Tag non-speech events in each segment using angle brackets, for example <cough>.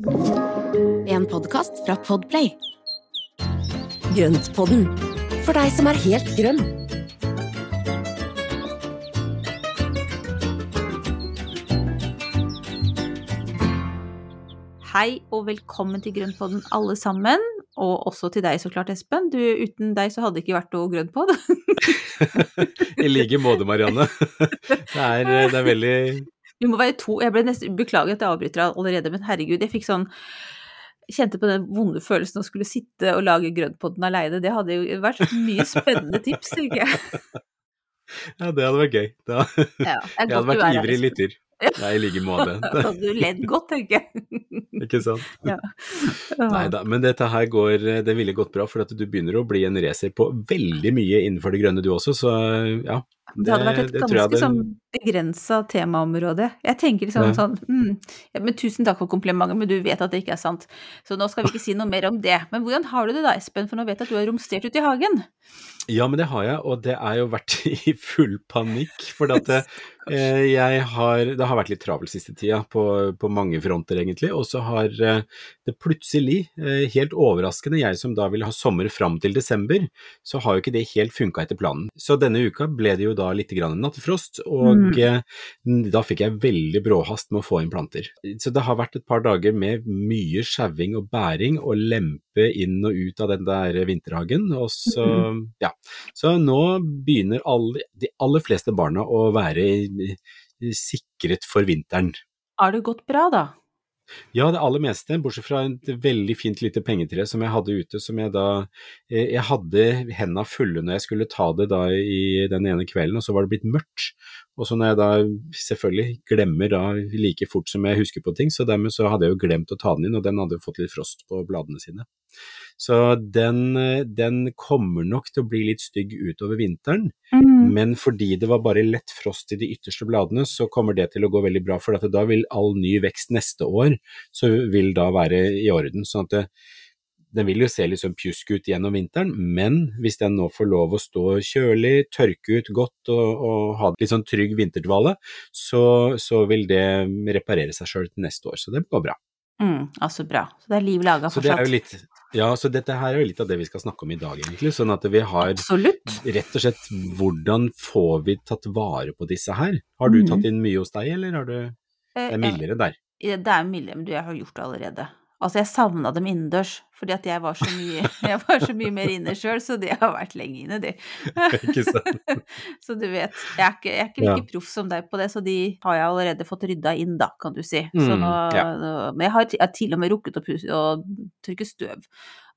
En podkast fra Podplay. Grøntpodden, for deg som er helt grønn. Hei og velkommen til Grønnpodden alle sammen, og også til deg så klart, Espen. Du, uten deg så hadde det ikke vært noe Grønnpod. <laughs> I like måte, Marianne. <laughs> Det er, det er veldig Vi må være to. Jeg ble nesten Beklager at jeg avbryter allerede, men herregud, jeg fikk sånn Kjente på den vonde følelsen å skulle sitte og lage grøntpodden aleine. Det hadde jo vært mye spennende tips, tenker jeg. <laughs> Ja, det hadde vært gøy. Da, Ja, jeg hadde vært ivrig her, lytter. Ja, i like måte. <laughs> Da hadde du ledd godt, tenker jeg. <laughs> Ikke sant? Ja. Nei da, men dette her går Det ville gått bra, for at du begynner å bli en racer på veldig mye innenfor det grønne du også, så ja. Det hadde vært et ganske det- sånn begrensa temaområde. Jeg tenker liksom Ja. sånn mm, ja, men Tusen takk for komplimentet, men du vet at det ikke er sant. Så nå skal vi ikke si noe mer om det. Men hvordan har du det da, Espen? For nå vet jeg at du har romstert ute i hagen. Ja, men det har jeg, og det er jo vært <laughs> i full panikk. For at det, eh, jeg har Det har vært litt travelt siste tida, på, på mange fronter egentlig. Og så har eh, det plutselig, eh, helt overraskende, jeg som da ville ha sommer fram til desember, så har jo ikke det helt funka etter planen. Så denne uka ble det jo da litt grann nattefrost, og Mm. eh, da fikk jeg veldig bråhast med å få inn planter. Så det har vært et par dager med mye sjauing og bæring og lempe inn og ut av den der vinterhagen. Og så, ja. Så nå begynner alle, de aller fleste barna å være sikret for vinteren. Har det gått bra, da? Ja, det aller meste, bortsett fra et veldig fint lite pengetre som jeg hadde ute, som jeg da eh, Jeg hadde henda fulle når jeg skulle ta det da i den ene kvelden, og så var det blitt mørkt. Og så når jeg da selvfølgelig glemmer da like fort som jeg husker på ting, så dermed så hadde jeg jo glemt å ta den inn, og den hadde jo fått litt frost på bladene sine. Så den, eh, den kommer nok til å bli litt stygg utover vinteren, Mm. men fordi det var bare lett frost i de ytterste bladene, så kommer det til å gå veldig bra, for da vil all ny vekst neste år så vil da være i orden. sånn at det, den vil jo se litt sånn pjusk ut gjennom vinteren, men hvis den nå får lov å stå kjølig, tørke ut godt og, og ha litt sånn trygg vinterdvale, så, så vil det reparere seg sjøl til neste år. Så det går bra. Mm, altså bra. Så det er liv laga Så det er jo litt, ja, så dette her er jo litt av det vi skal snakke om i dag, egentlig. Sånn at vi har Absolutt. rett og slett hvordan får vi tatt vare på disse her? Har du Mhm. tatt inn mye hos deg, eller har du Eh, Det er mildere der. Det er mildere, men du, jeg har gjort det allerede. Altså, jeg savna dem innendørs, fordi at jeg var så mye, <laughs> jeg var så mye mer inne sjøl, så det har vært lenge inne, de. <laughs> Ikke sant? <laughs> Så du vet, jeg er ikke, jeg er ikke Ja. proff som deg på det, så de har jeg allerede fått rydda inn, da, kan du si. Så Mm, ja. nå, men jeg har, jeg har til og med rukket å, pus- å tørke støv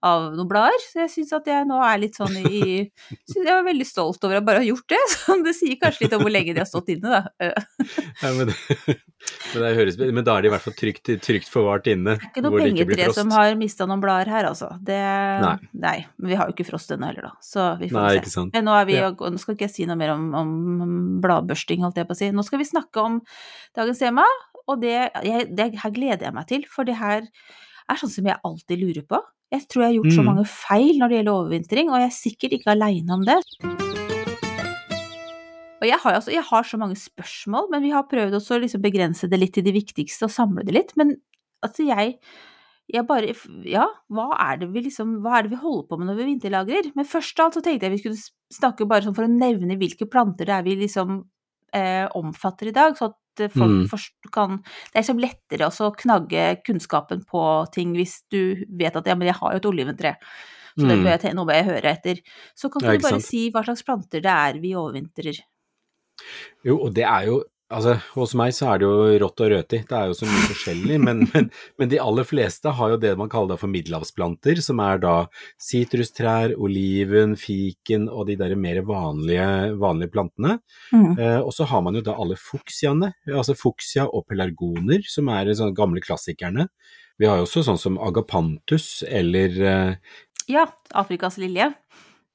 av noen blader, så jeg syns at jeg nå er litt sånn i <laughs> Jeg var veldig stolt over å bare ha gjort det, <laughs> så det sier kanskje litt om hvor lenge de har stått inne, da. <laughs> Ja, men, men, det høres, men da er de i hvert fall trygt, trygt forvart inne. Det er ikke noe pengetre som har mista noen blader her, altså. Det, nei. Nei. Men vi har jo ikke frost ennå heller, da. Så vi får Nei, se. Men nå, vi, Ja. nå skal ikke jeg si noe mer om, om bladbørsting, holdt jeg på å si. Nå skal vi snakke om dagens tema, og det, jeg, det her gleder jeg meg til. For det her er sånn som jeg alltid lurer på. Jeg tror jeg har gjort så Mm. mange feil når det gjelder overvintring, og jeg er sikkert ikke aleine om det. Og jeg har, altså, jeg har så mange spørsmål, men vi har prøvd å liksom begrense det litt til de viktigste og samle det litt. Men altså, jeg, jeg bare Ja, hva er det vi liksom Hva er det vi holder på med når vi vinterlagrer? Men først av alt så tenkte jeg vi skulle snakke bare sånn for å nevne hvilke planter det er vi liksom eh, omfatter i dag, så at eh, folk Mm. forst- kan Det er liksom lettere å knagge kunnskapen på ting hvis du vet at ja, men jeg har jo et oliventre. Så det Mm. bør jeg, nå bør jeg høre etter. Så kan Ja, du bare sant. si hva slags planter det er vi overvintrer? Jo, og det er jo Altså, hos meg så er det jo rått og røti. Det er jo så mye forskjellig. Men, <laughs> men, men de aller fleste har jo det man kaller for middelhavsplanter, som er da sitrustrær, oliven, fiken og de der mer vanlige, vanlige plantene. Mm. Eh, og så har man jo da alle fuksiaene, altså fuksia og pelargoner, som er de sånne gamle klassikerne. Vi har jo også sånn som agapantus eller eh, Ja, Afrikas lilje.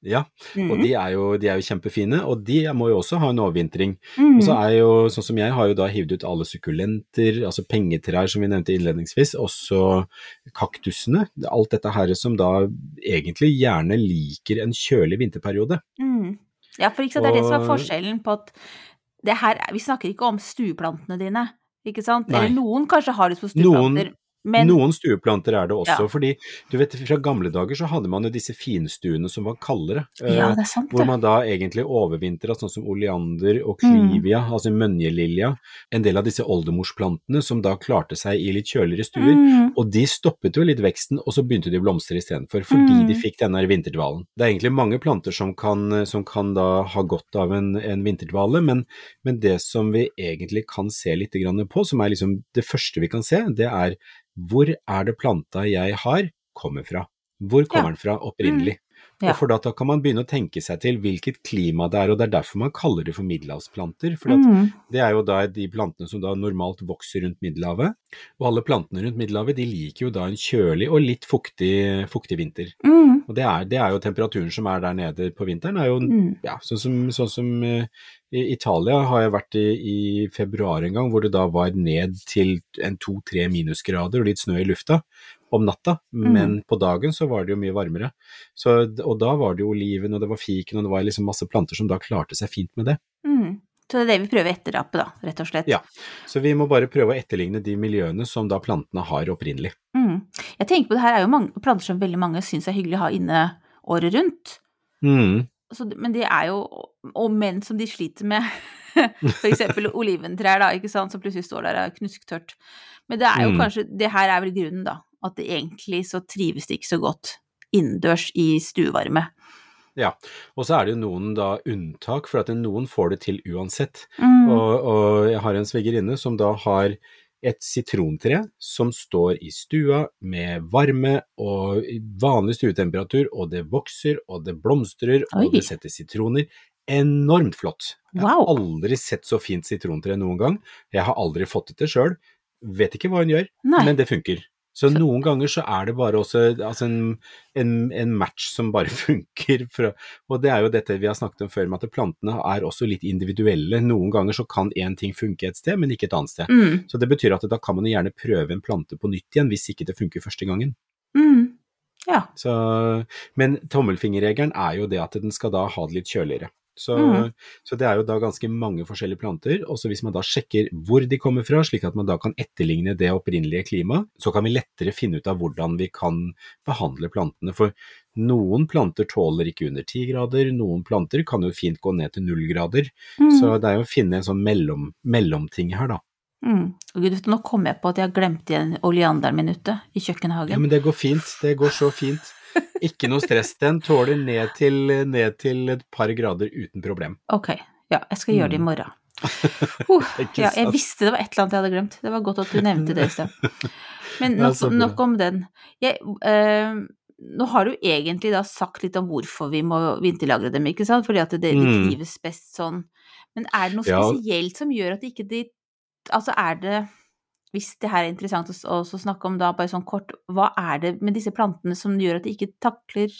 Ja, Mm. og de er, jo, de er jo kjempefine, og de må jo også ha en overvintring. Mm. Og så er jo, sånn som jeg har jo da hivd ut alle sukkulenter, altså pengetrær som vi nevnte innledningsvis, også kaktusene. Alt dette her som da egentlig gjerne liker en kjølig vinterperiode. Mm. Ja, for ikke sant, det er det som er forskjellen på at det her, Vi snakker ikke om stueplantene dine, ikke sant? Nei. Eller noen kanskje har det på Noen- stueplanter, Men Noen stueplanter er det også, Ja. fordi du vet fra gamle dager så hadde man jo disse finstuene som var kaldere. eh, Ja, det er sant, hvor man da egentlig overvintra sånn som oleander og Mm. altså mønjelilja, en del av disse oldemorsplantene som da klarte seg i litt kjøligere stuer. Mm. Og de stoppet jo litt veksten, og så begynte de å blomstre istedenfor, fordi Mm. de fikk denne vinterdvalen. Det er egentlig mange planter som kan, som kan da ha godt av en, en vinterdvale, men, men det som vi egentlig kan se litt grann på, som er liksom det første vi kan se, det er hvor er det planta jeg har kommer fra? Hvor kommer Ja. den fra opprinnelig? Ja. Og for da, da kan man begynne å tenke seg til hvilket klima det er, og det er derfor man kaller det for middelhavsplanter. For Mm. det er jo da de plantene som da normalt vokser rundt Middelhavet. Og alle plantene rundt Middelhavet de liker jo da en kjølig og litt fuktig, fuktig vinter. Mm. Og det er, det er jo temperaturen som er der nede på vinteren, er jo Mm. ja, sånn som, sånn som eh, i Italia har jeg vært i, i februar en gang, hvor det da var ned til en to-tre minusgrader og litt snø i lufta om natta, Mm. men på dagen så var det jo mye varmere. Så, og da var det jo oliven, og det var fiken, og det var liksom masse planter som da klarte seg fint med det. Mm. Så det er det vi prøver å etterape, da, rett og slett. Ja. Så vi må bare prøve å etterligne de miljøene som da plantene har opprinnelig. Mm. Jeg tenker på det her er jo mange planter som veldig mange syns er hyggelig å ha inne året rundt. Mm. Så, men det er jo Og menn som de sliter med. <laughs> Eksempel oliventrær, da, ikke sant, som plutselig står der og er knusktørt. Men det er jo Mm. kanskje Det her er vel grunnen, da. At det egentlig så trives det ikke så godt innendørs i stuevarme. Ja, og så er det jo noen da unntak, for at noen får det til uansett. Mm. Og, og jeg har en svigerinne som da har et sitrontre som står i stua med varme og vanlig stuetemperatur, og det vokser og det blomstrer Oi. og det setter sitroner. Enormt flott. Jeg har Wow. aldri sett så fint sitrontre noen gang. Jeg har aldri fått det til sjøl. Vet ikke hva hun gjør, Nei. men det funker. Så noen ganger så er det bare også altså en, en, en match som bare <laughs> funker. For, og det er jo dette vi har snakket om før, med at plantene er også litt individuelle. Noen ganger så kan én ting funke et sted, men ikke et annet sted. Mm. Så det betyr at da kan man jo gjerne prøve en plante på nytt igjen, hvis ikke det funker første gangen. Mm. Ja. Så, men tommelfingerregelen er jo det at den skal da ha det litt kjøligere. Så, mm. så det er jo da ganske mange forskjellige planter, Også hvis man da sjekker hvor de kommer fra, slik at man da kan etterligne det opprinnelige klimaet, så kan vi lettere finne ut av hvordan vi kan behandle plantene. For noen planter tåler ikke under ti grader, noen planter kan jo fint gå ned til null grader. Mm. Så det er jo å finne en sånn mellom, mellomting her, da. Mm. Gud, nå kom jeg på at jeg har glemt igjen oleanderen min ute i kjøkkenhagen. Ja, men det går fint. Det går så fint. Ikke noe stress. Den tåler ned til, ned til et par grader uten problem. Ok, ja, jeg skal gjøre det i Mm. morgen. <laughs> Uh, ja, jeg visste det var et eller annet jeg hadde glemt. Det var godt at du nevnte det i sted. Men <laughs> nok, nok om den. Jeg, eh, nå har du egentlig da sagt litt om hvorfor vi må vinterlagre dem, ikke sant? Fordi at det, de Mm. trives best sånn. Men er det noe spesielt som gjør at ikke de Altså er det hvis det her er interessant å snakke om da, bare sånn kort, hva er det med disse plantene som gjør at de ikke takler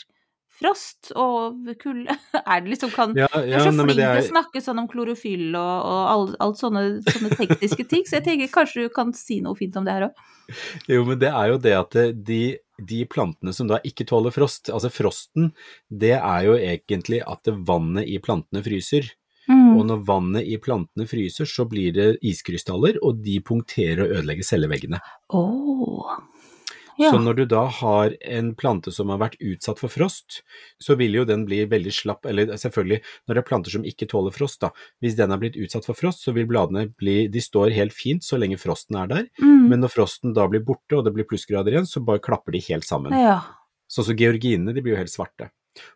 frost og kulde? <laughs> Er det liksom kan Ja, ja, er så flink til er... å snakke sånn om klorofyll og, og alt, alt sånne, sånne tekniske ting, så jeg tenker kanskje du kan si noe fint om det her òg. jo, men det er jo det at de, de plantene som da ikke tåler frost, altså frosten, det er jo egentlig at vannet i plantene fryser. Og når vannet i plantene fryser, så blir det iskrystaller, og de punkterer og ødelegger celleveggene. Oh. Ja. Så når du da har en plante som har vært utsatt for frost, så vil jo den bli veldig slapp, eller selvfølgelig, når det er planter som ikke tåler frost, da, hvis den har blitt utsatt for frost, så vil bladene bli, de står helt fint så lenge frosten er der, Mm. men når frosten da blir borte og det blir plussgrader igjen, så bare klapper de helt sammen. ja. Sånn som georginene, de blir jo helt svarte.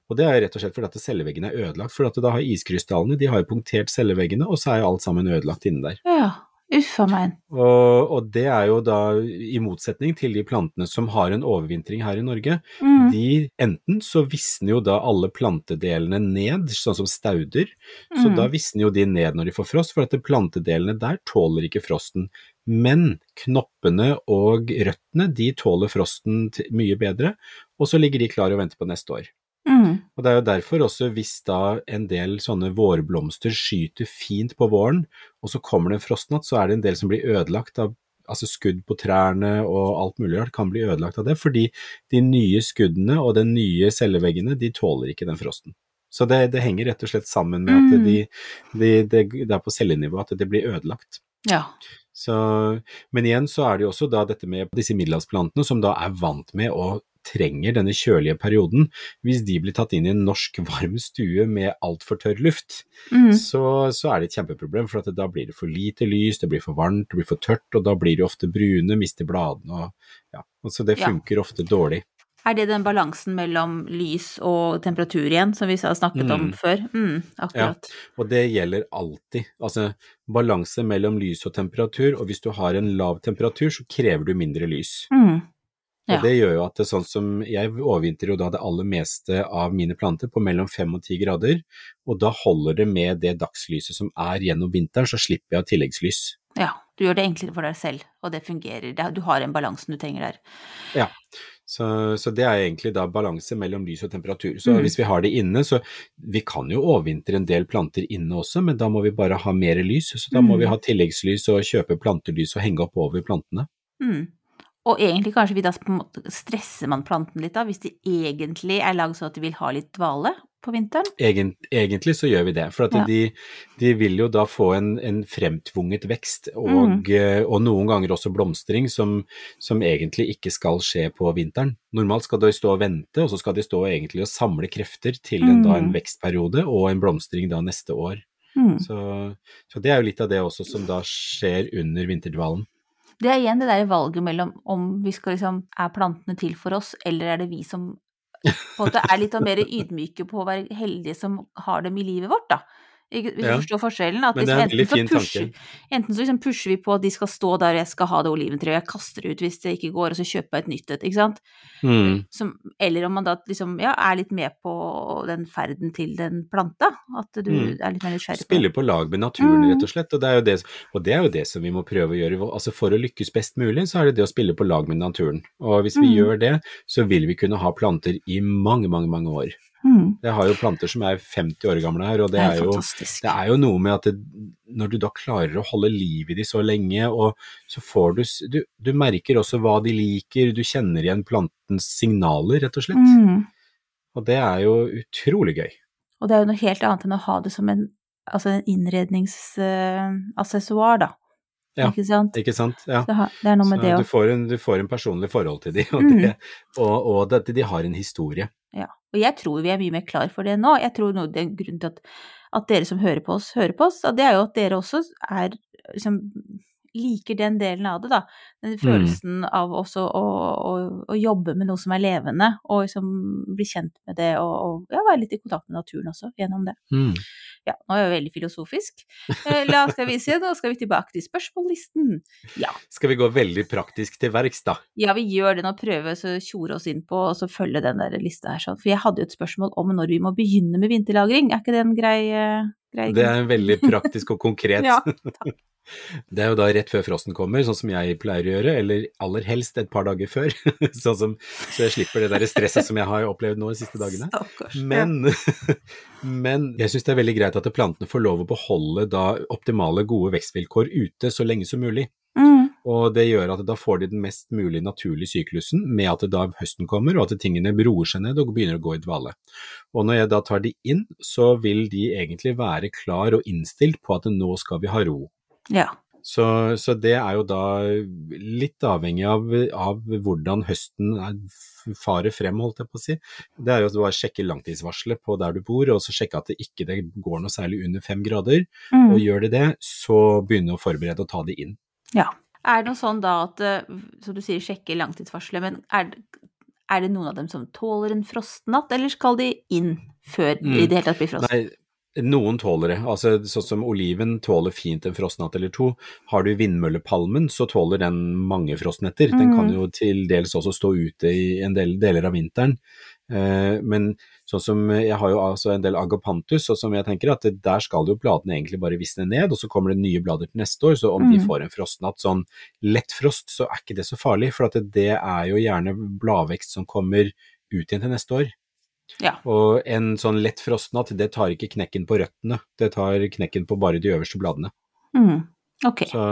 Og det er rett og slett fordi at celleveggene er ødelagt, for at da har iskrystallene, de har jo punktert celleveggene, og så er jo alt sammen ødelagt inni der. Ja. Uffa meg. Og, og det er jo da i motsetning til de plantene som har en overvintring her i Norge. Mm. De, enten så visner jo da alle plantedelene ned, sånn som stauder, så Mm. da visner jo de ned når de får frost, for at plantedelene der tåler ikke frosten. Men knoppene og røttene, de tåler frosten mye bedre, og så ligger de klare og venter på neste år. Mm. Og det er jo derfor også hvis da en del sånne vårblomster skyter fint på våren, og så kommer det en frostnatt, så er det en del som blir ødelagt av altså skudd på trærne og alt mulig rart kan bli ødelagt av det, fordi de nye skuddene og de nye celleveggene, de tåler ikke den frosten. Så det, det henger rett og slett sammen med at Mm. de, de, det, er på cellenivå at det blir ødelagt. Ja. Så, men igjen så er det jo også da dette med disse middelhavsplantene som da er vant med og trenger denne kjølige perioden. Hvis de blir tatt inn i en norsk varm stue med altfor tørr luft, Mm. så, så er det et kjempeproblem. For at da blir det for lite lys, det blir for varmt, det blir for tørt, og da blir de ofte brune, mister bladene og ja. Så det Ja. funker ofte dårlig. Er det den balansen mellom lys og temperatur igjen, som vi har snakket om Mm. før? Mm, akkurat. Og det gjelder alltid. Altså balanse mellom lys og temperatur, og hvis du har en lav temperatur, så krever du mindre lys. Mm. Og Ja. det gjør jo at det er sånn som jeg overvintrer jo da det aller meste av mine planter på mellom fem og ti grader, og da holder det med det dagslyset som er gjennom vinteren, så slipper jeg tilleggslys. ja. Du gjør det enklere for deg selv, og det fungerer. Du har en balansen du trenger der. Ja. Så, så det er egentlig da balanse mellom lys og temperatur. Så Mm. hvis vi har det inne, så vi kan jo overvintre en del planter inne også, men da må vi bare ha mer lys. Så da må Mm. vi ha tilleggslys og kjøpe plantelys og henge opp over plantene. Mm. Og egentlig kanskje vi da stresser man planten litt da, hvis de egentlig er lagd sånn at de vil ha litt dvale på vinteren. Egent, egentlig så gjør vi det, for at Ja. de, de vil jo da få en, en fremtvunget vekst, Mm. og, mm. og noen ganger også blomstring som, som egentlig ikke skal skje på vinteren. Normalt skal de stå og vente, og så skal de stå egentlig og samle krefter til en, da, en Mm. vekstperiode og en blomstring da neste år. Mm. Så, så det er jo litt av det også som da skjer under vinterdvalen. Det er igjen det der valget mellom om vi skal liksom Er plantene til for oss, eller er det vi som på en måte er litt mer ydmyke på å være heldige som har dem i livet vårt, da. Ikke, du Ja. forstår forskjellen? At liksom, enten, så pusher, enten så liksom pusher vi på at de skal stå der, jeg skal ha det oliventreet, jeg kaster det ut hvis det ikke går, og så kjøper jeg et nytt et, ikke sant? Mm. Som, eller om man da liksom ja, er litt med på den ferden til den planta. At du Mm. er litt mer nysgjerrig på Spille på lag med naturen, Mm. rett og slett. Og det, det, og det er jo det som vi må prøve å gjøre. Altså For å lykkes best mulig, så er det det å spille på lag med naturen. Og hvis vi Mm. gjør det, så vil vi kunne ha planter i mange, mange, mange år. Mm. Jeg har jo planter som er 50 år gamle her, og det, er jo det er jo noe med at det, når du da klarer å holde liv i de så lenge, og så får du, du Du merker også hva de liker, du kjenner igjen plantens signaler, rett og slett. Mm. Og det er jo utrolig gøy. Og det er jo noe helt annet enn å ha det som en, altså en innredningsaccessoar, da. Ja, Ikke sant? Ikke sant? Ja. Det, er noe med Så det du òg. får, en, du får en personlig forhold til de, og, Mm. det, og, og at de har en historie. Ja. Og jeg tror vi er mye mer klar for det nå. Jeg tror noe, det er grunnen til at, at dere som hører på oss, hører på oss, Og det er jo at dere også er liksom liker den delen av det, da. Den følelsen av også å, å, å jobbe med noe som er levende, og liksom bli kjent med det, og, og ja, være litt i kontakt med naturen også gjennom det. Mm. Ja, nå er jeg veldig filosofisk. Eh, La oss skal vi se, nå skal vi tilbake til spørsmållisten. Ja, Skal vi gå veldig praktisk til verks, da? ja, vi gjør det nå, prøve å tjore oss inn på og så følge den der lista her sånn. For jeg hadde jo et spørsmål om når vi må begynne med vinterlagring. Er ikke det en grei, eh, grei Det er veldig praktisk og konkret. <laughs> Ja, <laughs> Det er jo da rett før frosten kommer, sånn som jeg pleier å gjøre, eller aller helst et par dager før, <laughs> sånn som, så jeg slipper det der stresset som jeg har opplevd nå de siste dagene. Men, <laughs> men jeg syns det er veldig greit at plantene får lov å beholde da optimale, gode vekstvilkår ute så lenge som mulig. Mm, Og det gjør at da får de den mest mulig naturlige syklusen med at da høsten kommer, og at tingene roer seg ned og begynner å gå i dvale. Og når jeg da tar de inn, så vil de egentlig være klar og innstilt på at nå skal vi ha ro. Ja. Så, så det er jo da litt avhengig av, av hvordan høsten er, farer frem, holdt jeg på å si. Det er jo å bare sjekke langtidsvarselet på der du bor, og så sjekke at det ikke det går noe særlig under fem grader. Mm. Og gjør det det, så begynne å forberede og ta det inn. ja. Er det noe sånn da at, eh, som du sier, sjekke langtidsvarselet, men er, er det noen av dem som tåler en frostnatt, eller skal de inn før Mm. i det hele tatt blir frost? Nei, noen tåler det. Altså, sånn som oliven tåler fint en frostnatt eller to. Har du vindmøllepalmen, så tåler den mange frostnetter. Den Mm. kan jo til dels også stå ute i en del deler av vinteren. Eh, men sånn som jeg har jo altså en del agapantus, og som jeg tenker at det, der skal jo bladene egentlig bare visne ned, og så kommer det nye blader til neste år. Så om de Mm. får en frostnatt, sånn lett frost, så er ikke det så farlig. For at det, det er jo gjerne bladvekst som kommer ut igjen til neste år. Ja. Og en sånn lett frostnatt, det tar ikke knekken på røttene, det tar knekken på bare de øverste bladene. Mm. Okay. Så,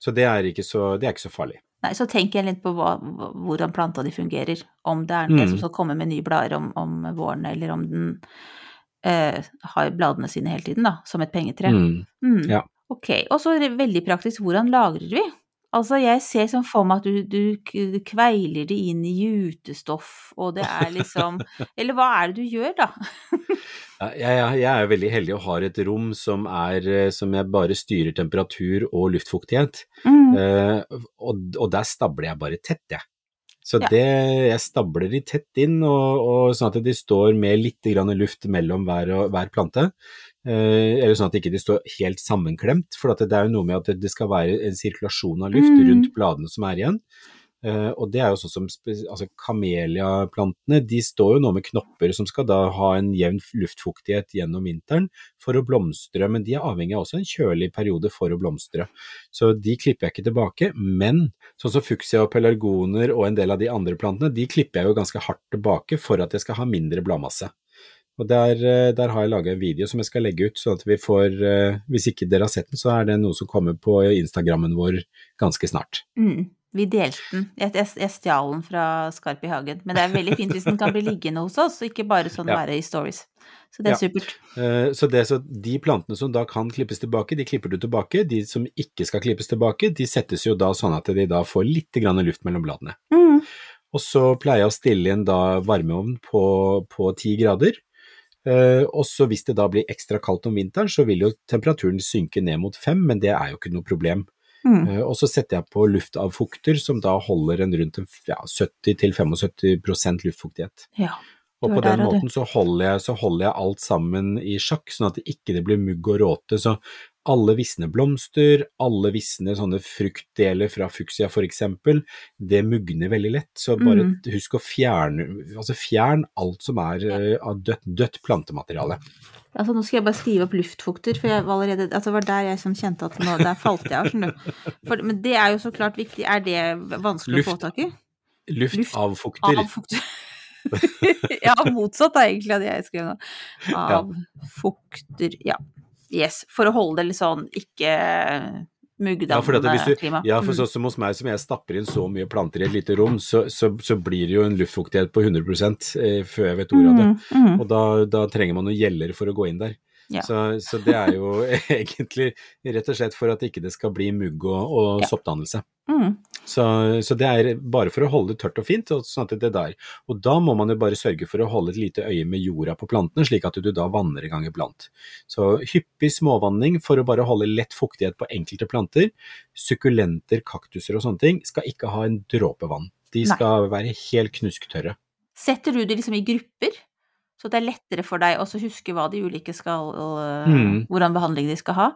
så, det, så det er ikke så farlig. Nei, så tenker jeg litt på hva, hvordan planta di fungerer. Om det er noe Mm. som skal komme med nye blader om, om våren, eller om den eh, har bladene sine hele tiden, da, som et pengetre. Mm. Mm. Ja. Ok, og så veldig praktisk, hvordan lagrer vi? Altså, jeg ser sånn for meg at du, du kveiler det inn i jutestoff, og det er liksom <laughs> Eller hva er det du gjør, da? Jeg, jeg, er veldig heldig og har et rom som, er, eh, som jeg bare styrer temperatur og luftfuktighet. Mm. Eh, og, og der stabler jeg bare tett, jeg. Så det, jeg stabler de tett inn, og, og sånn at de står med litt grann luft mellom hver, hver plante. Eh, eller sånn at ikke de står helt sammenklemt, for at det er jo noe med at det- det skal være en sirkulasjon av luft Mm. rundt bladene som er igjen. Eh, og det er jo sånn som altså kameliaplantene, de står jo nå med knopper som skal da ha en jevn luftfuktighet gjennom vinteren for å blomstre, men de er avhengig av også en kjølig periode for å blomstre. Så de klipper jeg ikke tilbake, men sånn som fuksia og pelargoner og en del av de andre plantene, de klipper jeg jo ganske hardt tilbake for at jeg skal ha mindre bladmasse. Og der, eh, der har jeg laga en video som jeg skal legge ut, sånn at vi får eh, Hvis ikke dere har sett den, så er det noe som kommer på Instagrammen vår ganske snart. Mm. Vi delte den. Jeg, jeg, jeg stjal den fra Skarp i hagen. Men det er veldig fint hvis den kan bli liggende hos oss, og ikke bare sånn Ja. være i stories. Så det er Ja. supert. Eh, Så, det, så de plantene som da kan klippes tilbake, de klipper du tilbake. De som ikke skal klippes tilbake, de settes jo da sånn at de da får litt luft mellom bladene. Mm. Og så pleier jeg å stille inn da varmeovn på, på 10 grader. Eh, og så hvis det da blir ekstra kaldt om vinteren, så vil jo temperaturen synke ned mot 5, men det er jo ikke noe problem. Mm. Eh, og så setter jeg på luftavfukter som da holder en rundt ja, 70-75% luftfuktighet. Ja. Og på den måten så holder, jeg, så holder jeg alt sammen i sjakk, sånn at det ikke blir mugg og råte. Så alle visne blomster, alle visne sånne fruktdeler fra fuksia eksempel, det mugner veldig lett. Så bare Mm. husk å fjerne, altså fjern alt som er eh, av dødt, dødt plantemateriale. Altså, nå skal jeg bare skrive opp luftfukter, for jeg var allerede Altså, det var der jeg sånn kjente at nå Der falt jeg av. For, men det er jo så klart viktig. Er det vanskelig Luft. å få tak i? Luft, Luft avfukter. Avfukter. <laughs> ja, motsatt er egentlig det jeg skrev nå. Avfukter, ja. Yes. For å holde det litt sånn ikke Ja, for, at hvis du, klima. ja, for Mm. sånn som hos meg, som jeg stapper inn så mye planter i et lite rom, så, så, så blir det jo en luftfuktighet på 100 eh, før jeg vet ordet av det. Mm, mm. Og da, da trenger man noen gjeller for å gå inn der. Ja. Så, så det er jo <laughs> egentlig rett og slett for at ikke det skal bli mugg og, og Ja. soppdannelse. Mm. Så, så det er bare for å holde det tørt og fint, og sånn. Og da må man jo bare sørge for å holde et lite øye med jorda på plantene, slik at du da vanner en gang iblant. Så hyppig småvanning for å bare holde lett fuktighet på enkelte planter. Sukkulenter, kaktuser og sånne ting skal ikke ha en dråpe vann. De Nei. skal være helt knusktørre. Setter du det liksom i grupper? Så det er lettere for deg også å huske hva de ulike skal øh, Mm. Hvordan behandling de skal ha?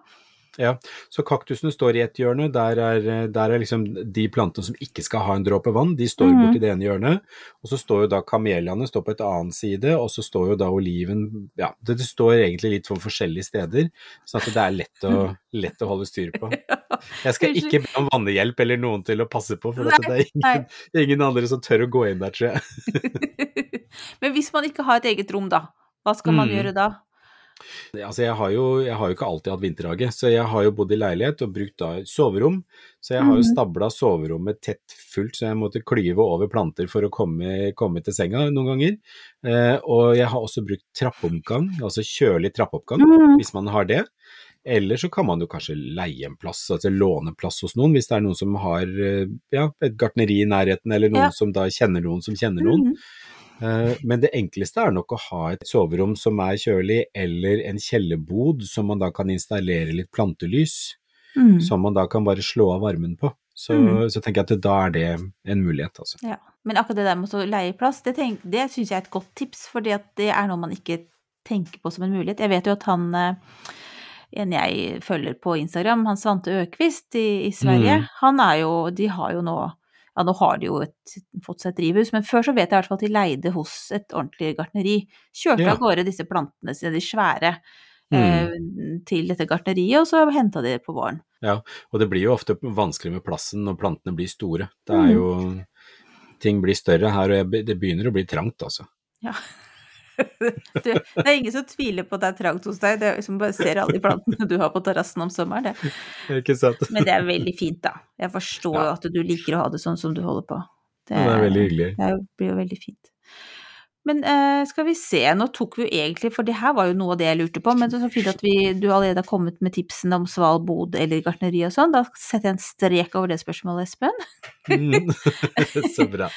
Ja, så kaktusene står i et hjørne, der er, der er liksom de plantene som ikke skal ha en dråpe vann, de står mm. borti det ene hjørnet, og så står jo da kameliaene står på et annet side, og så står jo da oliven, ja, det, står egentlig litt for forskjellige steder, sånn at det er lett å, <laughs> lett å holde styr på. Jeg skal ikke be om vannehjelp eller noen til å passe på, for at det er ingen, ingen andre som tør å gå inn der, tror jeg. <laughs> Men hvis man ikke har et eget rom, da? Hva skal man Mm. gjøre da? Altså, jeg har, jo, jeg har jo ikke alltid hatt vinterhage, så jeg har jo bodd i leilighet og brukt da soverom. Så jeg har jo Mhm. stabla soverommet tett fullt, så jeg måtte klyve over planter for å komme, komme til senga noen ganger. Eh, og jeg har også brukt trappeomgang, altså kjølig trappeoppgang, Mm. hvis man har det. Eller så kan man jo kanskje leie en plass, altså låne plass hos noen, hvis det er noen som har eh, ja, et gartneri i nærheten, eller noen Ja. som da kjenner noen som kjenner noen. Mhm. Eh, Men det enkleste er nok å ha et soverom som er kjølig, eller en kjellerbod som man da kan installere litt plantelys, Mm. som man da kan bare slå av varmen på. Så, Mm. så tenker jeg at da er det en mulighet, altså. Ja. Men akkurat det der med å leie plass, det, tenk, det syns jeg er et godt tips, for det er noe man ikke tenker på som en mulighet. Jeg vet jo at han eh, en jeg følger på Instagram, han Svante Økvist i, i Sverige, Mm. han er jo De har jo nå ja, nå har de jo et, fått seg et drivhus, men før så vet jeg i hvert fall at de leide hos et ordentlig gartneri. Kjørte Ja. av gårde disse plantene sine, de svære, Mm. eh, til dette gartneriet, og så henta de det på våren. Ja, og det blir jo ofte vanskelig med plassen når plantene blir store. Det Mm. er jo Ting blir større her, og det begynner å bli trangt, altså. Ja. <laughs> Det er ingen som tviler på at det er trangt hos deg, det er liksom bare ser alle de plantene du har på terrassen om sommeren, det. Ikke sant? Men det er veldig fint, da. Jeg forstår Ja. at du liker å ha det sånn som du holder på. Det, det er veldig hyggelig. Det blir jo veldig fint. Men uh, skal vi se, nå tok vi jo egentlig, for det her var jo noe av det jeg lurte på, men det er så fint at vi, du allerede har kommet med tipsene om svalbod eller gartneri og sånn. Da setter jeg en strek over det spørsmålet, Espen. Mm. <laughs> Så bra.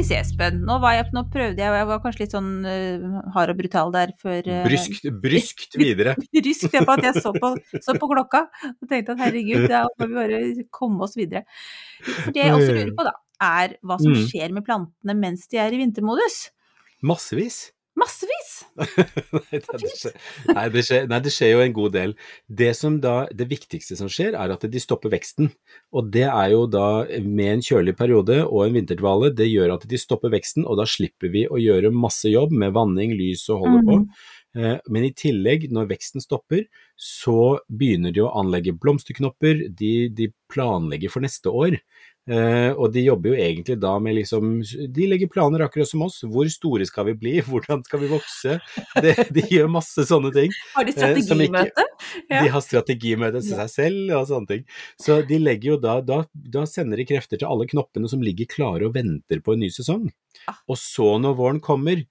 Vi se, Espen. Nå, var jeg, nå prøvde jeg, og jeg var kanskje litt sånn uh, hard og brutal der før uh, Bryskt, bryskt videre. <laughs> bryskt, det på at jeg så på, så på klokka og tenkte at herregud, da må vi bare komme oss videre. For det jeg også lurer på, da, er hva som Mm. skjer med plantene mens de er i vintermodus. Massevis. Massevis! Nei, det, skjer, nei, det skjer, nei, det skjer jo en god del. Det, som da, det viktigste som skjer, er at de stopper veksten. Og det er jo da med en kjølig periode og en vinterdvale, det gjør at de stopper veksten, og da slipper vi å gjøre masse jobb med vanning, lys og holde på. Mm. Men i tillegg, når veksten stopper, så begynner de å anlegge blomsterknopper, de, de planlegger for neste år. Eh, og de jobber jo egentlig da med liksom De legger planer akkurat som oss. Hvor store skal vi bli? <laughs> Hvordan skal vi vokse? De, de gjør masse sånne ting. Har de Eh, strategimøte? Ja. De har strategimøte til seg selv og sånne ting. Så de legger jo da, da, da sender de krefter til alle knoppene som ligger klare og venter på en ny sesong. Ah. Og så når våren kommer,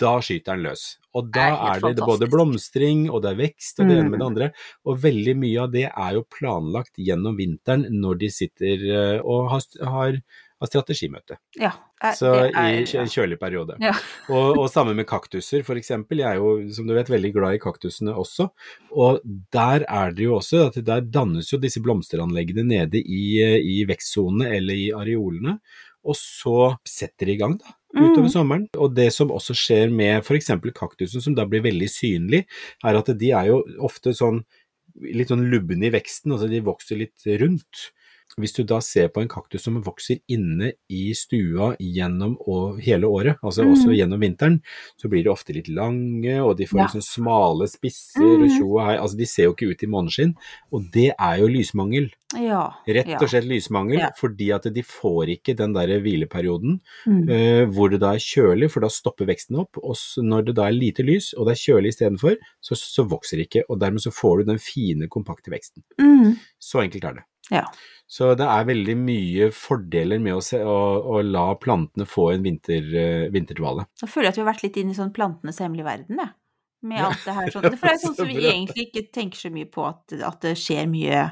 da skyter den løs. Og da Det er er det både blomstring og det er vekst og det ene med Mm. det andre. Og veldig mye av det er jo planlagt gjennom vinteren når de sitter eh, og har, har, har strategimøte. Ja. eh, Så i en kjø- kjølig periode. Ja. <laughs> Og, og sammen med kaktuser, eksempel. Jeg er jo, som du vet, veldig glad i kaktusene også. Og der er det jo også at der dannes jo disse blomsteranleggene nede i, i vekstsonene eller i areolene. Og så setter de i gang, da. Utover Mm. sommeren. Og det som også skjer med f.eks. kaktusen, som da blir veldig synlig, er at de er jo ofte sånn litt sånn lubne i veksten, altså de vokser litt rundt. Hvis du da ser på en kaktus som vokser inne i stua gjennom hele året, altså Mm. også gjennom vinteren, så blir de ofte litt lange, og de får Ja. liksom smale spisser og Mm. tjo og hei. Altså de ser jo ikke ut i måneskinn, og det er jo lysmangel. Ja. Rett og slett lysmangel, Ja. fordi at de får ikke den der hvileperioden Mm. uh, hvor det da er kjølig, for da stopper veksten opp. Og når det da er lite lys, og det er kjølig istedenfor, så, så vokser det ikke. Og dermed så får du den fine, kompakte veksten. Mm. Så enkelt er det. Ja. Så det er veldig mye fordeler med å, se, å, å la plantene få en vinter, uh, vinterdvale. Så føler jeg at vi har vært litt inne i sånn plantenes hemmelige verden, jeg. Med alt det her <laughs> sånn. Det er sånn som vi egentlig ikke tenker så mye på at, at det skjer mye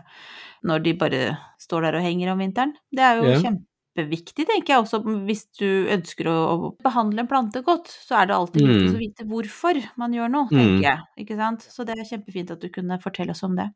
når de bare står der og henger om vinteren. Det er jo Ja. kjempeviktig, tenker jeg også, hvis du ønsker å, å behandle en plante godt, så er det alltid viktig Mm. å vite hvorfor man gjør noe, Mm. tenker jeg. Ikke sant? Så det er kjempefint at du kunne fortelle oss om det.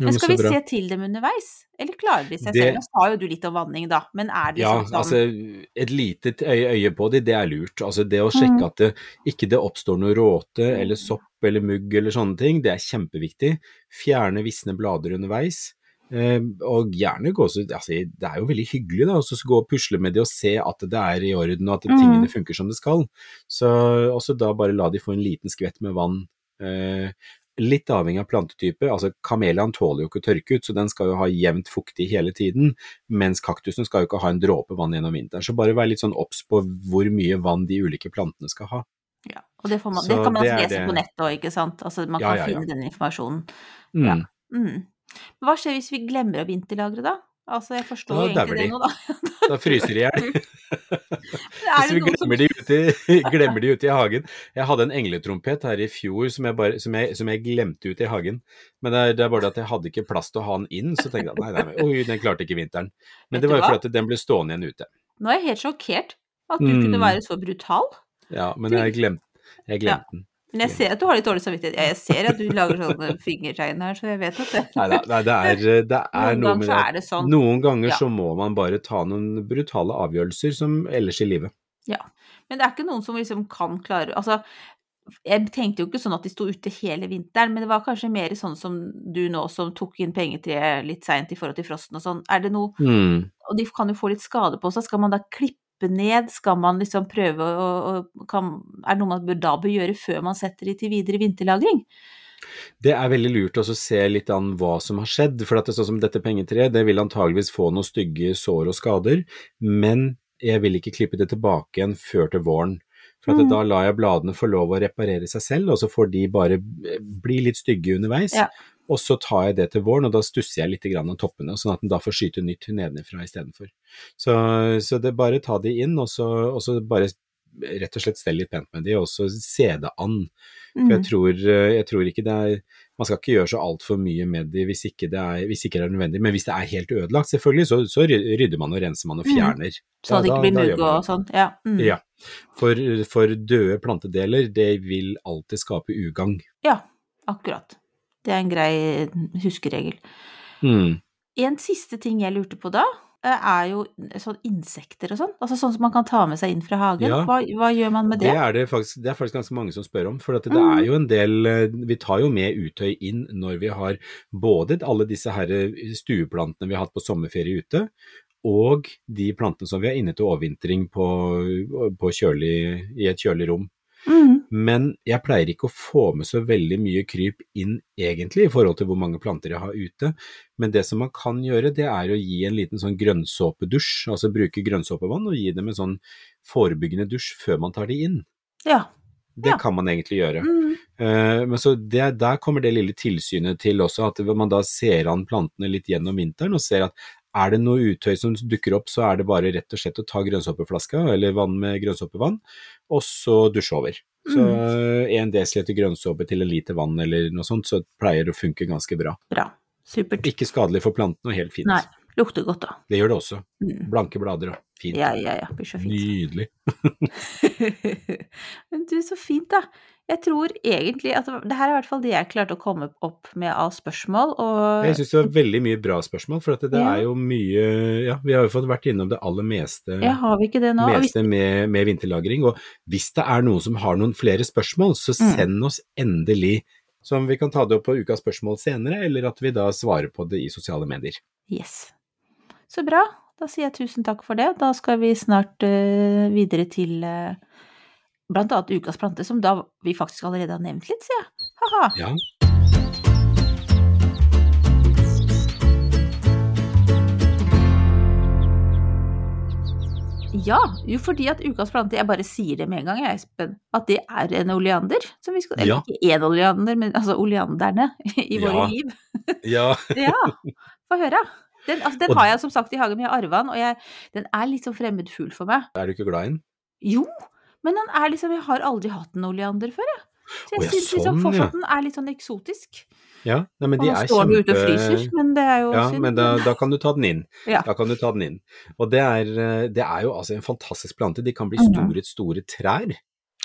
Men skal vi se til dem underveis, eller klarer de seg Det- selv? Nå sa jo du litt om vanning, da, men er det Ja, sånn altså et lite øye, på dem, det er lurt. Altså det å sjekke Mm. at det ikke det oppstår noe råte eller sopp eller mugg eller sånne ting, det er kjempeviktig. Fjerne visne blader underveis. Eh, og gjerne gå så altså, Det er jo veldig hyggelig da, å så gå og pusle med det og se at det er i orden og at Mm. tingene funker som det skal. Så også da bare la de få en liten skvett med vann. Eh, litt avhengig av plantetype. altså Kameliaen tåler jo ikke tørke ut, så den skal jo ha jevnt fuktig hele tiden. Mens kaktusen skal jo ikke ha en dråpe vann gjennom vinteren. Så bare vær litt sånn obs på hvor mye vann de ulike plantene skal ha. Ja, og det, får man, det kan man det lese det- på nettet òg, ikke sant. Altså, man Ja, kan ja, ja. finne den informasjonen. Mm. Ja. Mm. Men hva skjer hvis vi glemmer å vinterlagre, da? Altså, jeg forstår jo egentlig det nå, da. Da fryser de i hjel. <laughs> Hvis vi glemmer, som de, ute, i- <laughs> glemmer de ute i hagen. Jeg hadde en engletrompet her i fjor som jeg, bare, som jeg, som jeg glemte ute i hagen. Men det er, det er bare at jeg hadde ikke plass til å ha den inn, så tenkte jeg nei, nei, nei oi, den klarte ikke vinteren. Men Vet det var jo fordi den ble stående igjen ute. Nå er jeg helt sjokkert at du Mm. kunne være så brutal. Ja, men jeg glemte, jeg glemte den. Men jeg ser at du har litt dårlig samvittighet. Jeg ser at du lager sånne <laughs> fingertegn her, så jeg vet at det Nei, da, nei, det er, det er noe med det. det sånn. Noen ganger Ja. så må man bare ta noen brutale avgjørelser som ellers i livet. Ja. Men det er ikke noen som liksom kan klare Altså, jeg tenkte jo ikke sånn at de sto ute hele vinteren, men det var kanskje mer sånn som du nå, som tok inn pengetreet litt seint i forhold til frosten og sånn. Er det noe Mm. Og de kan jo få litt skade på seg. Skal man da klippe ned? Skal man liksom prøve å, å kan, Er det noe man da bør gjøre før man setter de til videre vinterlagring? Det er veldig lurt å se litt an hva som har skjedd, for at det sånn som dette pengetreet, det vil antageligvis få noen stygge sår og skader, men jeg vil ikke klippe det tilbake igjen før til våren. For at Mm. da lar jeg bladene få lov å reparere seg selv, og så får de bare bli litt stygge underveis. Ja. Og så tar jeg det til våren, og da stusser jeg litt grann av toppene, sånn at den da får skyte nytt nedenfra istedenfor. Så, så det er bare ta de inn, og så, og så bare rett og slett stelle litt pent med de, og så se det an. For jeg Mm. tror, eh, jeg tror ikke det er Man skal ikke gjøre så altfor mye med de hvis ikke, det er, hvis ikke det er nødvendig. Men hvis det er helt ødelagt, selvfølgelig, så, så rydder man og renser man og Mm. fjerner. Så det ikke blir mugg og sånn. Ja. Mm. Ja. For, for døde plantedeler, det vil alltid skape ugagn. ja, akkurat. Det er en grei huskeregel. Mm. En siste ting jeg lurte på da, eh, er jo sånn insekter og sånn. Altså sånn som man kan ta med seg inn fra hagen. Ja. Hva, hva gjør man med Det det? er det, faktisk, det er faktisk ganske mange som spør om. For at det Mm. er jo en del eh, Vi tar jo med utøy inn når vi har både alle disse her eh, stueplantene vi har hatt på sommerferie ute, og de plantene som vi har inne til overvintring på, på kjølig, i et kjølig rom. Mm. Men jeg pleier ikke å få med så veldig mye kryp inn egentlig i forhold til hvor mange planter jeg har ute. Men det som man kan gjøre, det er å gi en liten sånn grønnsåpedusj. Altså bruke grønnsåpevann og gi dem en sånn forebyggende dusj før man tar de inn. Ja. Det Ja. kan man egentlig gjøre. Mm. Uh, men så det, Der kommer det lille tilsynet til også, at man da ser an plantene litt gjennom vinteren og ser at er det noe utøy som dukker opp, så er det bare rett og slett å ta grønnsåpeflaska eller vann med grønnsåpevann, og så dusje over. Så Mm. en desiliter grønnsåpe til en liter vann eller noe sånt, så pleier det å funke ganske bra. Bra. Supert. Ikke skadelig for plantene og helt fint. Nei. Lukter godt, da. Det gjør det også. Mm. Blanke blader og fint. Ja, ja, ja. Blir så fint. Nydelig. <laughs> Men du, så fint, da. Jeg tror egentlig at det her er i hvert fall det jeg klarte å komme opp med av spørsmål, og Jeg syns det var veldig mye bra spørsmål, for det, det Ja. er jo mye Ja, vi har jo fått vært innom det aller meste. ja, har vi ikke det nå? Meste med, med vinterlagring. Og hvis det er noen som har noen flere spørsmål, så Mm. send oss endelig. Som vi kan ta det opp på ukas spørsmål senere, eller at vi da svarer på det i sosiale medier. yes. Så bra. Da sier jeg tusen takk for det. Da skal vi snart uh, videre til eh, blant annet ukas plante, som da vi faktisk allerede har nevnt litt, sier jeg. Ha-ha. Ja. Ja, jo fordi at ukas plante, jeg bare sier det med en gang, jeg, Espen, at det er en oleander. Som vi skal, eller Ja. ikke én oleander, men altså oleanderne <laughs> i våre Ja. liv. <laughs> ja. <laughs> Ja, få høre. Den, altså, den Og- har jeg som sagt i hagen, men jeg har arva den, og jeg, den er litt sånn fremmed fugl for meg. Er du ikke glad i den? Jo, men den er liksom Jeg har aldri hatt en oleander før, jeg. Så jeg Å ja, syns liksom sånn, fortsatt den er litt sånn eksotisk. Ja, Nei, men Og de nå er står den ute og fryser, men det er jo Ja, synd. men da, da kan du ta den inn. Ja. Da kan du ta den inn. Og det er, eh, det er jo altså en fantastisk plante. De kan bli Mhm. store, store trær.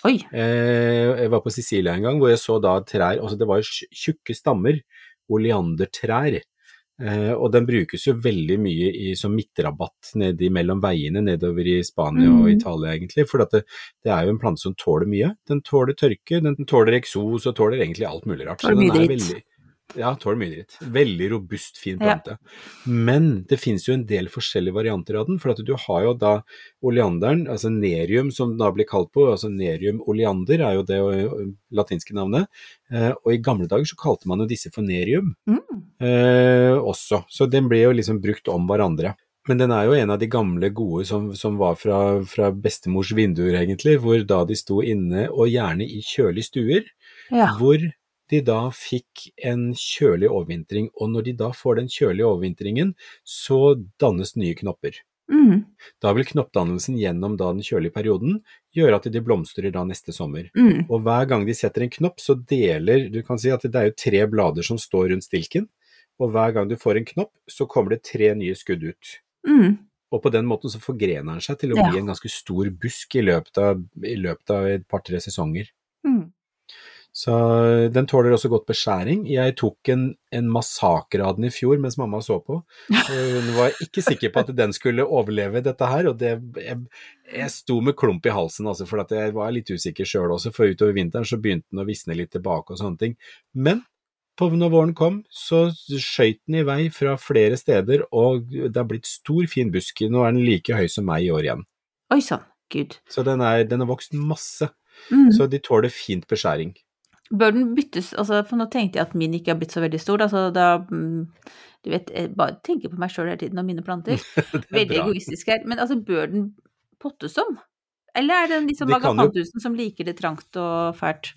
Oi. Eh, jeg var på Sicilia en gang hvor jeg så da trær, altså det var jo tjukke stammer, oleandertrær. Eh, og den brukes jo veldig mye i, som midtrabatt nedi mellom veiene nedover i Spania og Mhm. Italia egentlig, for det, det er jo en plante som tåler mye. Den tåler tørke, den tåler eksos og tåler egentlig alt mulig rart. Så den er veldig- Ja, tåler mye dritt. Veldig robust, fin Ja. plante. Men det finnes jo en del forskjellige varianter av den, for at du har jo da oleanderen, altså nerium som den da blir kalt på, altså nerium oleander er jo det latinske navnet, eh, og i gamle dager så kalte man jo disse for nerium Mm. eh, også, så den ble jo liksom brukt om hverandre. Men den er jo en av de gamle gode som, som var fra, fra bestemors vinduer egentlig, hvor da de sto inne og gjerne i kjølige stuer, Ja. hvor de da fikk en kjølig overvintring, og når de da får den kjølige overvintringen, så dannes nye knopper. Mm. Da vil knoppdannelsen gjennom den kjølige perioden gjøre at de blomstrer da neste sommer. Mm. Og hver gang de setter en knopp, så deler Du kan si at det er jo tre blader som står rundt stilken, og hver gang du får en knopp, så kommer det tre nye skudd ut. Mm. Og på den måten så forgrener den seg til å Ja. bli en ganske stor busk i løpet av, i løpet av et par-tre sesonger. Mm. Så den tåler også godt beskjæring. Jeg tok en, en massakre av den i fjor mens mamma så på. Og Hun var ikke sikker på at den skulle overleve dette her, og det, jeg, jeg sto med klump i halsen, altså, for jeg var litt usikker sjøl også, for utover vinteren så begynte den å visne litt tilbake og sånne ting. Men på, når våren kom, så skøyt den i vei fra flere steder, og det har blitt stor, fin busk. Nå er den like høy som meg i år igjen. Oi sann, gud. Så den, er, den har vokst masse. Mm. Så de tåler fint beskjæring. Bør den byttes, altså, for nå tenkte jeg at min ikke har blitt så veldig stor, Altså, da mm, Du vet, jeg bare tenker på meg sjøl hele tiden og mine planter. <laughs> Er Veldig bra. egoistisk her. Men altså, bør den pottes om? Eller er det liksom som kan jo- som liker det trangt og fælt?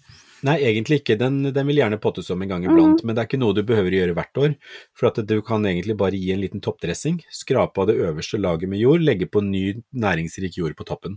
Nei, egentlig ikke. Den, den vil gjerne pottes om en gang iblant, men det er ikke noe du behøver å gjøre hvert år. For at du kan egentlig bare gi en liten toppdressing, skrape av det øverste laget med jord, legge på ny næringsrik jord på toppen.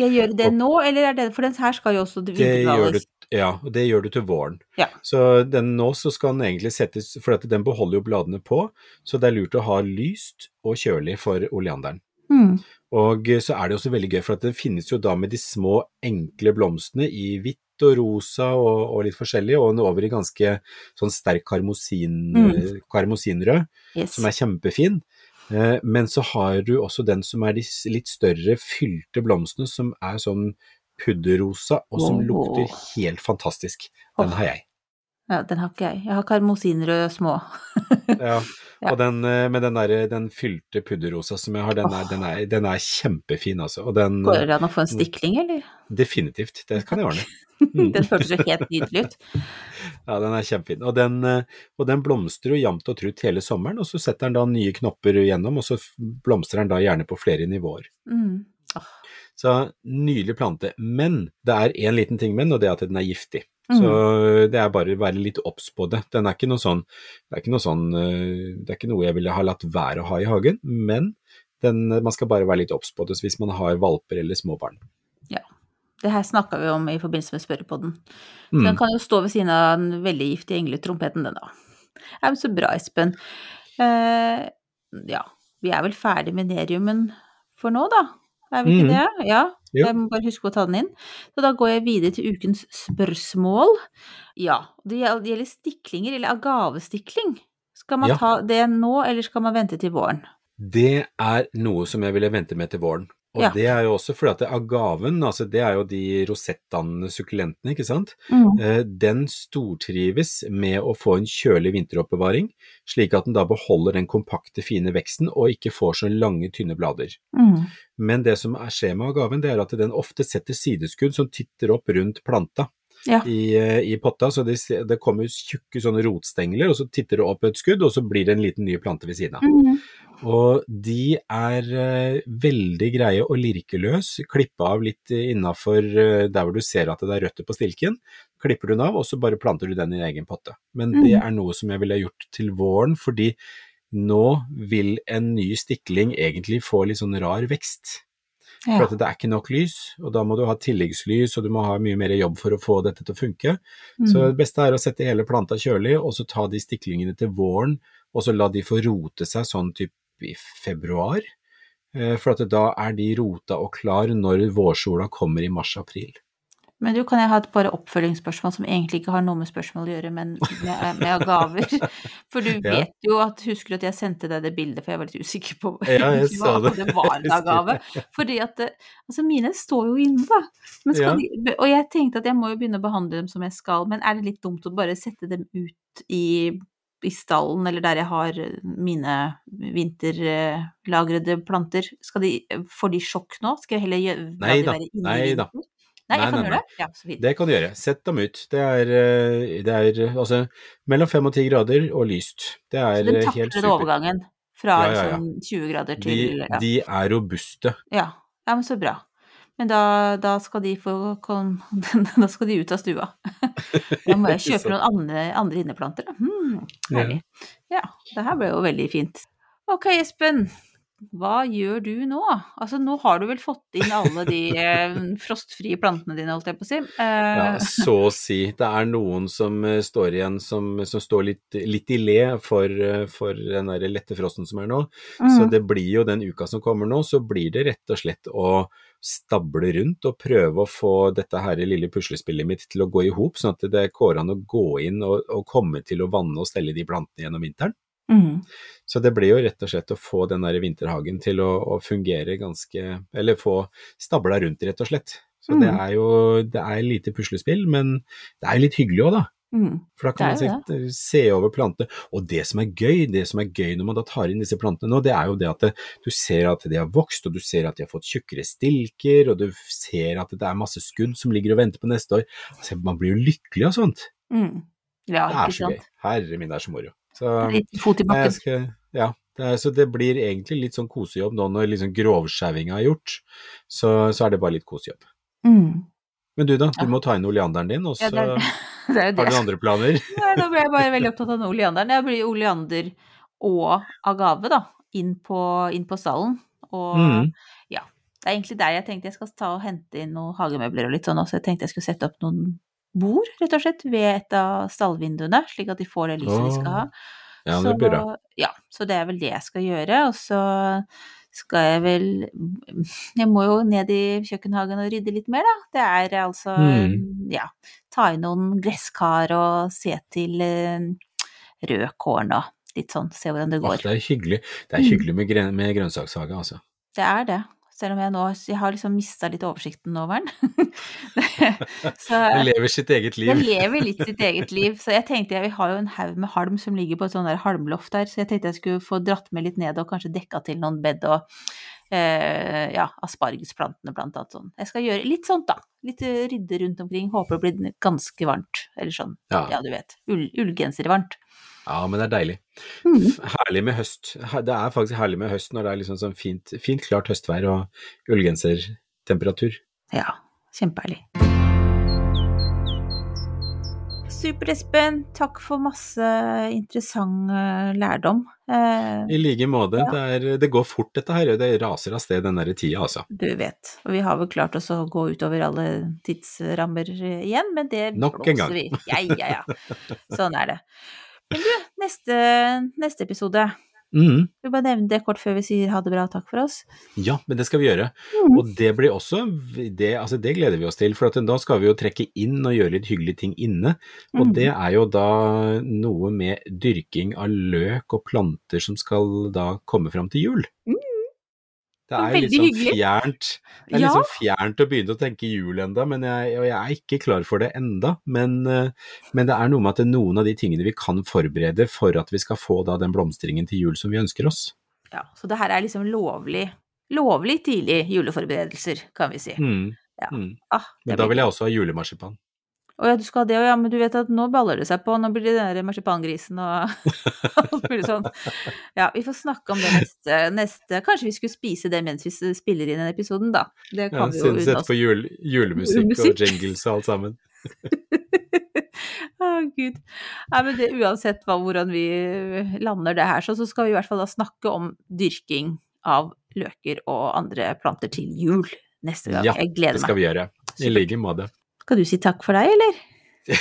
Skal jeg gjøre det nå, eller er det For den her skal jo også Det gjør ja, og det gjør du til våren. Ja. Så den nå så skal den egentlig settes, for at den beholder jo bladene på, så det er lurt å ha lyst og kjølig for oleanderen. Mm. Og så er det også veldig gøy, for at det finnes jo da med de små, enkle blomstene i hvitt og rosa og, og litt forskjellig, og en over i ganske sånn sterk karmosin, Mm. karmosinrød, Yes. som er kjempefin. Eh, Men så har du også den som er de litt større, fylte blomstene, som er sånn pudderrosa, og som lukter helt fantastisk. Den har jeg. Ja, den har ikke jeg. Jeg har karmosinrøde små. <laughs> Ja. Og den, eh, med den, der, den fylte pudderrosa som jeg har, den er, den er, den er kjempefin, altså. Den Går det an å få en stikling, eller? Definitivt, det kan jeg ordne. <laughs> Mm. Den hørtes jo helt nydelig ut. <laughs> Ja, den er kjempefin. Og den, eh, og den blomstrer jo jevnt og trutt hele sommeren, og så setter den da nye knopper gjennom, og så blomstrer den da gjerne på flere nivåer. Mm. Så nydelig plante. Men det er én liten ting med den, og det er at den er giftig. Mm. Så det er bare å være litt obs på det. Den er ikke noe sånn, det er ikke noe sånn, eh, det er ikke noe jeg ville ha latt være å ha i hagen, men den, man skal bare være litt obs på det hvis man har valper eller små barn. Det her snakka vi om i forbindelse med spørrepodden. Så Mm. Den kan jo stå ved siden av den veldig giftige engletrompeten, den da. Ja, men så bra, Espen. Eh, ja, vi er vel ferdig med neriumen for nå, da? Er vi ikke mm. det? Ja. Jo. Jeg må bare huske å ta den inn. Så da går jeg videre til ukens spørsmål. Ja, det gjelder stiklinger, eller agavestikling. Skal man Ja. ta det nå, eller skal man vente til våren? Det er noe som jeg ville vente med til våren. Og Ja. det er jo også fordi at det agaven, altså det er jo de rosettdannende sukkulentene, ikke sant. Mm. Eh, Den stortrives med å få en kjølig vinteroppbevaring, slik at den da beholder den kompakte, fine veksten og ikke får så lange, tynne blader. Mm. Men det som er skjer med agaven, det er at den ofte setter sideskudd som titter opp rundt planta. Ja. I, eh, i potta, så det, det kommer tjukke sånne rotstengler, og så titter det opp et skudd, og så blir det en liten ny plante ved siden av. Mm. Og de er eh, veldig greie og lirkeløs. klippe av litt innafor der hvor du ser at det er røtter på stilken. Klipper du den av, og så bare planter du den i din egen potte. Men det Mhm. er noe som jeg ville gjort til våren, fordi nå vil en ny stikling egentlig få litt sånn rar vekst. For Ja. at det er ikke nok lys, og da må du ha tilleggslys, og du må ha mye mer jobb for å få dette til å funke. Så Mm. det beste er å sette hele planta kjølig, og så ta de stiklingene til våren, og så la de få rote seg sånn typ i februar. Eh, For at da er de rota og klar når vårsola kommer i mars-april. Men du, kan jeg ha et par oppfølgingsspørsmål som egentlig ikke har noe med spørsmål å gjøre, men med, med gaver? <laughs> For du Ja. vet jo at Husker du at jeg sendte deg det bildet, for jeg var litt usikker på Ja, <laughs> hva det. det var <laughs> en gave. Fordi at Altså, mine står jo inne, da. Ja. de, og jeg tenkte at jeg må jo begynne å behandle dem som jeg skal, men er det litt dumt å bare sette dem ut i, i stallen, eller der jeg har mine vinterlagrede planter? Skal de, får de sjokk nå? Skal jeg heller gjøre, Nei de da, være inne nei i da. vinter? Nei, Nei, kan nei, gjøre det? Ja, så. Det kan du gjøre. Sett dem ut. Det er, eh, det er altså mellom fem og ti grader og lyst. Det Så er eh, helt takler overgangen fra Ja, ja, ja. sånn 20 grader De, til ja. de er robuste. ja. ja, men så bra. Men da, da skal de få kom, <laughs> Da skal de ut av stua. <laughs> Da må jeg kjøpe noen andre, andre inneplanter, da. Hmm, herlig. Ja, det her ble jo veldig fint. Ok, Espen. Hva gjør du nå? Altså, nå har du vel fått inn alle de <laughs> eh, frostfrie plantene dine, holdt jeg på å si. Eh, Ja, så å si. Det er noen som eh, står igjen som, som står litt, litt i le for, eh, for den der lette frosten som er nå. Så mm, det blir jo den uka som kommer nå, så blir det rett og slett å stable rundt og prøve å få dette her lille puslespillet mitt til å gå i hop, sånn at det går an å gå inn og, og komme til å vanne og stelle de plantene gjennom vinteren. mm, Så det blir jo rett og slett å få den der vinterhagen til å, å fungere ganske Eller få stabla rundt, rett og slett. Så det Mm. er jo det er lite puslespill, men det er litt hyggelig òg, da. Mm. For da kan man se, se over plantene. Og det som er gøy, det som er gøy når man da tar inn disse plantene nå, det er jo det at det, du ser at de har vokst, og du ser at de har fått tjukkere stilker, og du ser at det er masse skudd som ligger og venter på neste år. Altså, man blir jo lykkelig av sånt. Mm. Ja, Det er så gøy. Herre min, det er så moro. Så Litt fot i Nei, bakken. skal, ja, det er, så det blir egentlig litt sånn kosejobb nå når liksom grovskjævinga er gjort. Så, så er det bare litt kosejobb. Mm. Men du da, du Ja. må ta inn oleanderen din, og så <laughs> Ja, har du andre planer. Nei, Nå ble jeg bare veldig opptatt av den oleanderen. Jeg blir oleander og agave, da, inn på, inn på stallen. Og Mm. ja, det er egentlig der jeg tenkte jeg skal ta og hente inn noen hagemøbler og litt sånn også. Jeg tenkte jeg skulle sette opp noen bord, rett og slett, ved et av stallvinduene, slik at de får det lyset de skal ha. Ja, det blir bra. Ja, så det er vel det jeg skal gjøre. Og så skal jeg vel <laughs> Jeg må jo ned i kjøkkenhagen og rydde litt mer, da. Det er altså Mm. Ja. Ta i noen gresskar og se til eh, rød korn og litt sånn. Se hvordan det Åh, går. det er hyggelig. Det er Mm. hyggelig med grønnsakshage, altså. Det er det. Selv om jeg nå jeg har liksom mista litt oversikten over den. <laughs> så Det lever sitt eget liv. Det lever litt sitt eget <laughs> liv. Så jeg tenkte jeg, vi har jo en haug med halm som ligger på et sånt der halmloft der, så jeg tenkte jeg skulle få dratt med litt ned og kanskje dekka til noen bed og eh, ja, aspargesplantene blant annet sånn. Jeg skal gjøre litt sånt, da. Litt eh, rydde rundt omkring. Håper det blir ganske varmt. Eller sånn, Ja. ja, du vet. Ull, ullgenservarmt. Ja, men det er deilig. Mm. Herlig med høst. Det er faktisk herlig med høst når det er liksom sånn fint, fint klart høstvær og ullgensertemperatur. Ja, kjempeherlig. Super-Espen, Takk for masse interessant eh, lærdom. Eh, I like måte. Det, er, det går fort dette her, det raser av sted den derre tida, altså. Du vet. Og vi har vel klart oss å gå utover alle tidsrammer eh, igjen, men det Nok en gang. vi. Ja, ja, ja. <laughs> Sånn er det. Men du, neste, neste episode. mm. Vi bare nevne det kort før vi sier ha det bra, takk for oss. Ja, men det skal vi gjøre. Mm. Og det blir også det, altså det gleder vi oss til, for at da skal vi jo trekke inn og gjøre litt hyggelige ting inne. Og Mm. det er jo da noe med dyrking av løk og planter som skal da komme fram til jul. Det er Veldig litt sånn hyggelig. fjernt. Det er Ja. litt sånn fjernt å begynne å tenke jul enda, men jeg, og jeg er ikke klar for det enda. Men, eh, men det er noe med at det er noen av de tingene vi kan forberede for at vi skal få da den blomstringen til jul som vi ønsker oss. Ja, så det her er liksom lovlig, lovlig tidlig juleforberedelser, kan vi si. Mm. Ja. Mm. Ah, Men da vil jeg også ha julemarsipan. Å ja, du skal ha det òg, ja, men du vet at nå baller det seg på. Nå blir det den der marsipangrisen og <laughs> alt mulig sånn. Ja, vi får snakke om det neste, neste Kanskje vi skulle spise det mens vi spiller inn den episoden, da. Det Ja, kan vi jo unne oss. på jul, julemusikk og jingles og alt sammen. <laughs> Å, gud. Nei, men det, uansett hva, hvordan vi lander det her, så, så skal vi i hvert fall da snakke om dyrking av løker og andre planter til jul neste gang. Ja, Jeg Det skal meg. vi gjøre. I like måte. Skal du si takk for deg, eller? <laughs>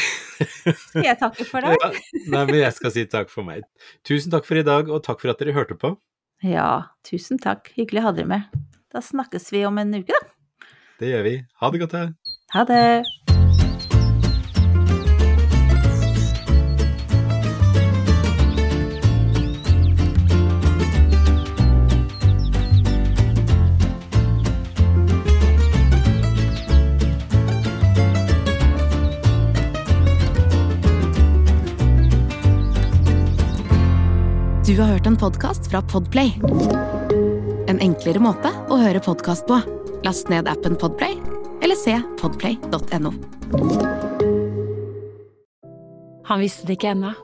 Skal jeg takke for deg? Ja, nei, men jeg skal si takk for meg. Tusen takk for i dag, og takk for at dere hørte på. Ja, tusen takk. Hyggelig å ha dere med. Da snakkes vi om en uke, da. Det gjør vi. Ha det godt. da. Ha det. Du har hørt en podkast fra Podplay. En enklere måte å høre podkast på. Last ned appen Podplay, eller se podplay.no. Han visste det ikke ennå,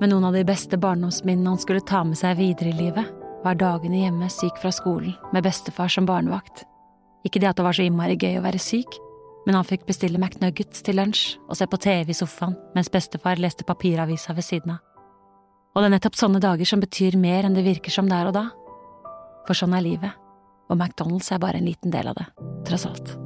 men noen av de beste barndomsminnene han skulle ta med seg videre i livet, var dagene hjemme syk fra skolen med bestefar som barnevakt. Ikke det at det var så innmari gøy å være syk, men han fikk bestille McNuggets til lunsj og se på TV i sofaen mens bestefar leste papiravisa ved siden av. Og det er nettopp sånne dager som betyr mer enn det virker som der og da. For sånn er livet, og McDonald's er bare en liten del av det, tross alt.